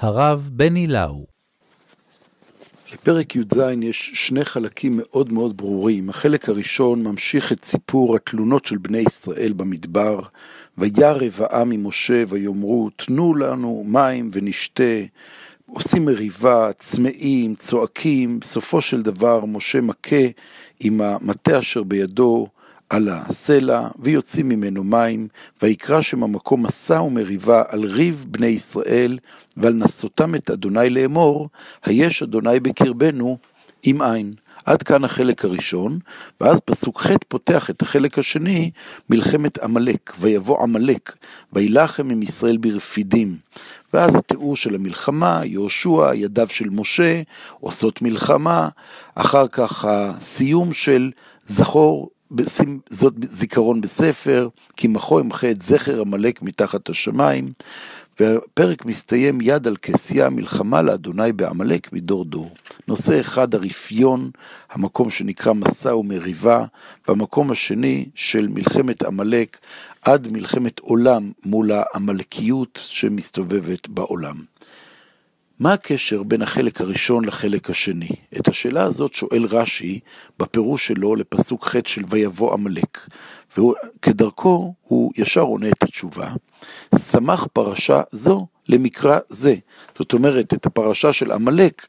הרב בני לאו. לפרק י"ז יש שני חלקים מאוד מאוד ברורים. החלק הראשון ממשיך את סיפור התלונות של בני ישראל במדבר. וירב העם ממשה ויאמרו תנו לנו מים ונשתה. עושים מריבה, צמאים, צועקים, בסופו של דבר משה מכה עם המטה אשר בידו על הסלע, ויוצאים ממנו מים, ויקרא שם המקום מסע ומריבה על ריב בני ישראל, ועל נסותם את אדוני לאמור, היש אדוני בקרבנו עם עין. עד כאן החלק הראשון, ואז פסוק ח' פותח את החלק השני, מלחמת עמלק, ויבוא עמלק, וילחם עם ישראל ברפידים. ואז התיאור של המלחמה, יהושע, ידיו של משה, עושות מלחמה, אחר כך הסיום של זכור זאת זיכרון בספר, כי מחו ימחה את זכר עמלק מתחת השמיים, והפרק מסתיים יד על כסייה מלחמה לאדוני בעמלק מדור דור. נושא אחד הרפיון, המקום שנקרא מסע ומריבה, והמקום השני של מלחמת עמלק עד מלחמת עולם מול העמלקיות שמסתובבת בעולם. מה הקשר בין החלק הראשון לחלק השני? את השאלה הזאת שואל רש"י בפירוש שלו לפסוק ח' של ויבוא עמלק, וכדרכו הוא ישר עונה את התשובה, שמח פרשה זו למקרא זה. זאת אומרת, את הפרשה של עמלק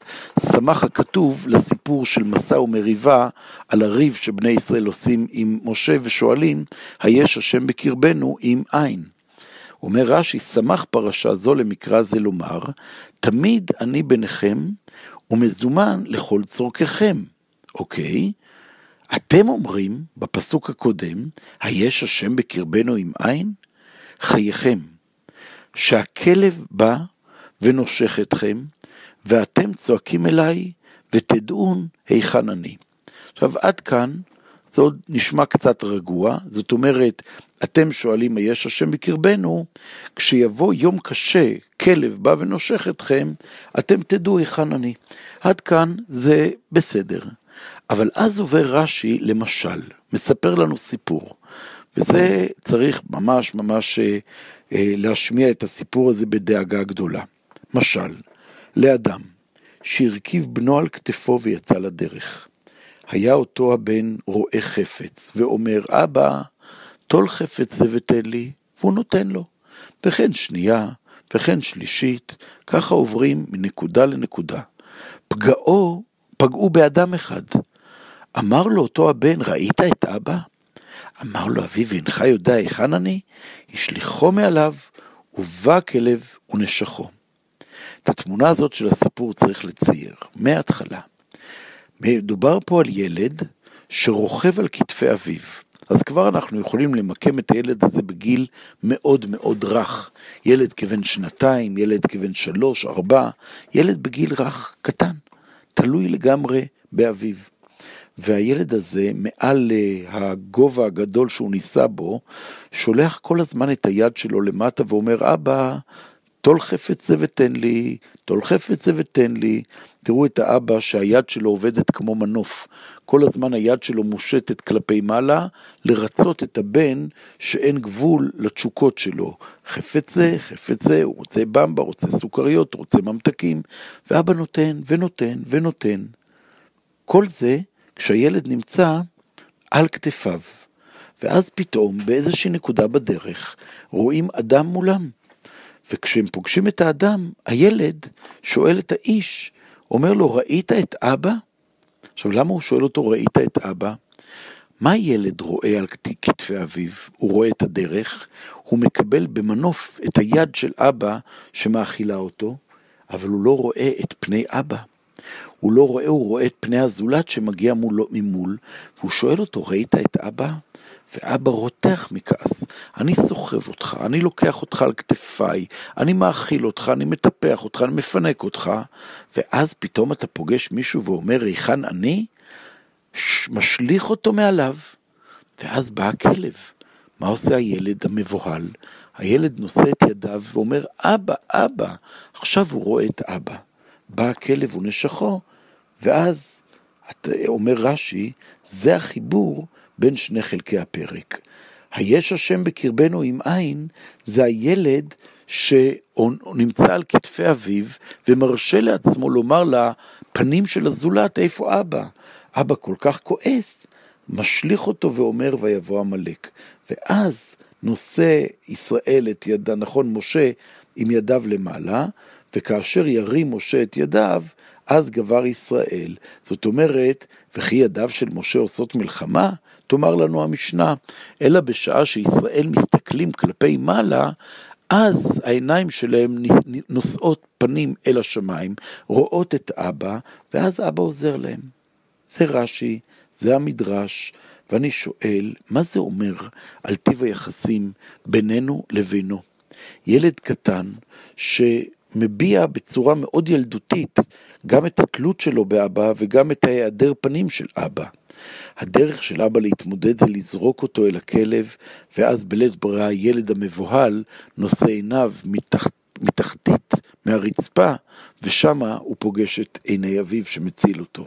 שמח הכתוב לסיפור של מסע ומריבה על הריב שבני ישראל עושים עם משה ושואלים, היש השם בקרבנו עם עין. אומר רש"י, שמח פרשה זו למקרא זה לומר, תמיד אני ביניכם ומזומן לכל צורככם. אוקיי? אתם אומרים בפסוק הקודם, היש השם בקרבנו עם עין? חייכם, שהכלב בא ונושך אתכם, ואתם צועקים אליי, ותדעון היכן אני. עכשיו, עד כאן זה עוד נשמע קצת רגוע, זאת אומרת, אתם שואלים מה יש השם בקרבנו, כשיבוא יום קשה, כלב בא ונושך אתכם, אתם תדעו היכן אני. עד כאן זה בסדר. אבל אז עובר רש"י למשל, מספר לנו סיפור, וזה צריך ממש ממש אה, אה, להשמיע את הסיפור הזה בדאגה גדולה. משל, לאדם שהרכיב בנו על כתפו ויצא לדרך. היה אותו הבן רואה חפץ, ואומר, אבא, טול חפץ זה ותן לי, והוא נותן לו. וכן שנייה, וכן שלישית, ככה עוברים מנקודה לנקודה. פגעו, פגעו באדם אחד. אמר לו אותו הבן, ראית את אבא? אמר לו, אביו, אינך יודע היכן אני? השליחו מעליו, ובא כלב ונשכו. את התמונה הזאת של הסיפור צריך לצייר, מההתחלה. מדובר פה על ילד שרוכב על כתפי אביו. אז כבר אנחנו יכולים למקם את הילד הזה בגיל מאוד מאוד רך. ילד כבן שנתיים, ילד כבן שלוש, ארבע, ילד בגיל רך, קטן, תלוי לגמרי באביו. והילד הזה, מעל אה, הגובה הגדול שהוא ניסה בו, שולח כל הזמן את היד שלו למטה ואומר, אבא, טול חפץ זה ותן לי, טול חפץ זה ותן לי. תראו את האבא שהיד שלו עובדת כמו מנוף. כל הזמן היד שלו מושטת כלפי מעלה, לרצות את הבן שאין גבול לתשוקות שלו. חפץ זה, חפץ זה, הוא רוצה במבה, רוצה סוכריות, רוצה ממתקים, ואבא נותן ונותן ונותן. כל זה כשהילד נמצא על כתפיו. ואז פתאום, באיזושהי נקודה בדרך, רואים אדם מולם. וכשהם פוגשים את האדם, הילד שואל את האיש, אומר לו, ראית את אבא? עכשיו, למה הוא שואל אותו, ראית את אבא? מה ילד רואה על כתפי אביו? הוא רואה את הדרך, הוא מקבל במנוף את היד של אבא שמאכילה אותו, אבל הוא לא רואה את פני אבא. הוא לא רואה, הוא רואה את פני הזולת שמגיע מולו, ממול, והוא שואל אותו, ראית את אבא? ואבא רותח מכעס, אני סוחב אותך, אני לוקח אותך על כתפיי, אני מאכיל אותך, אני מטפח אותך, אני מפנק אותך, ואז פתאום אתה פוגש מישהו ואומר, היכן אני? משליך אותו מעליו, ואז בא הכלב. מה עושה הילד המבוהל? הילד נושא את ידיו ואומר, אבא, אבא. עכשיו הוא רואה את אבא. בא הכלב ונשכו, ואז אומר רש"י, זה החיבור בין שני חלקי הפרק. היש השם בקרבנו עם עין, זה הילד שהוא נמצא על כתפי אביו ומרשה לעצמו לומר לפנים של הזולת, איפה אבא? אבא כל כך כועס, משליך אותו ואומר ויבוא עמלק. ואז נושא ישראל את ידה, נכון, משה עם ידיו למעלה, וכאשר ירים משה את ידיו, אז גבר ישראל. זאת אומרת, וכי ידיו של משה עושות מלחמה? תאמר לנו המשנה, אלא בשעה שישראל מסתכלים כלפי מעלה, אז העיניים שלהם נושאות פנים אל השמיים, רואות את אבא, ואז אבא עוזר להם. זה רש"י, זה המדרש, ואני שואל, מה זה אומר על טיב היחסים בינינו לבינו? ילד קטן שמביע בצורה מאוד ילדותית גם את התלות שלו באבא וגם את ההיעדר פנים של אבא. הדרך של אבא להתמודד זה לזרוק אותו אל הכלב, ואז בלית ברירה הילד המבוהל נושא עיניו מתחת, מתחתית מהרצפה, ושמה הוא פוגש את עיני אביו שמציל אותו.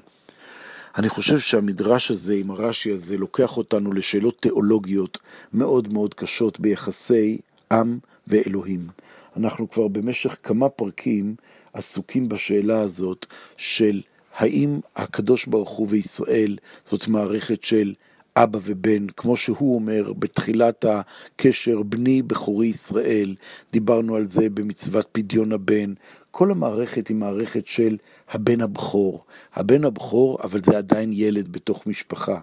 אני חושב שהמדרש הזה עם הרש"י הזה לוקח אותנו לשאלות תיאולוגיות מאוד מאוד קשות ביחסי עם ואלוהים. אנחנו כבר במשך כמה פרקים עסוקים בשאלה הזאת של האם הקדוש ברוך הוא וישראל זאת מערכת של אבא ובן, כמו שהוא אומר בתחילת הקשר, בני בכורי ישראל, דיברנו על זה במצוות פדיון הבן, כל המערכת היא מערכת של הבן הבכור. הבן הבכור, אבל זה עדיין ילד בתוך משפחה,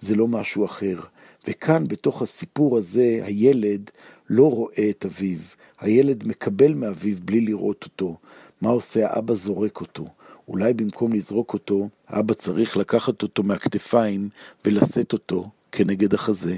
זה לא משהו אחר. וכאן, בתוך הסיפור הזה, הילד לא רואה את אביו. הילד מקבל מאביו בלי לראות אותו. מה עושה? האבא זורק אותו. אולי במקום לזרוק אותו, האבא צריך לקחת אותו מהכתפיים ולשאת אותו כנגד החזה.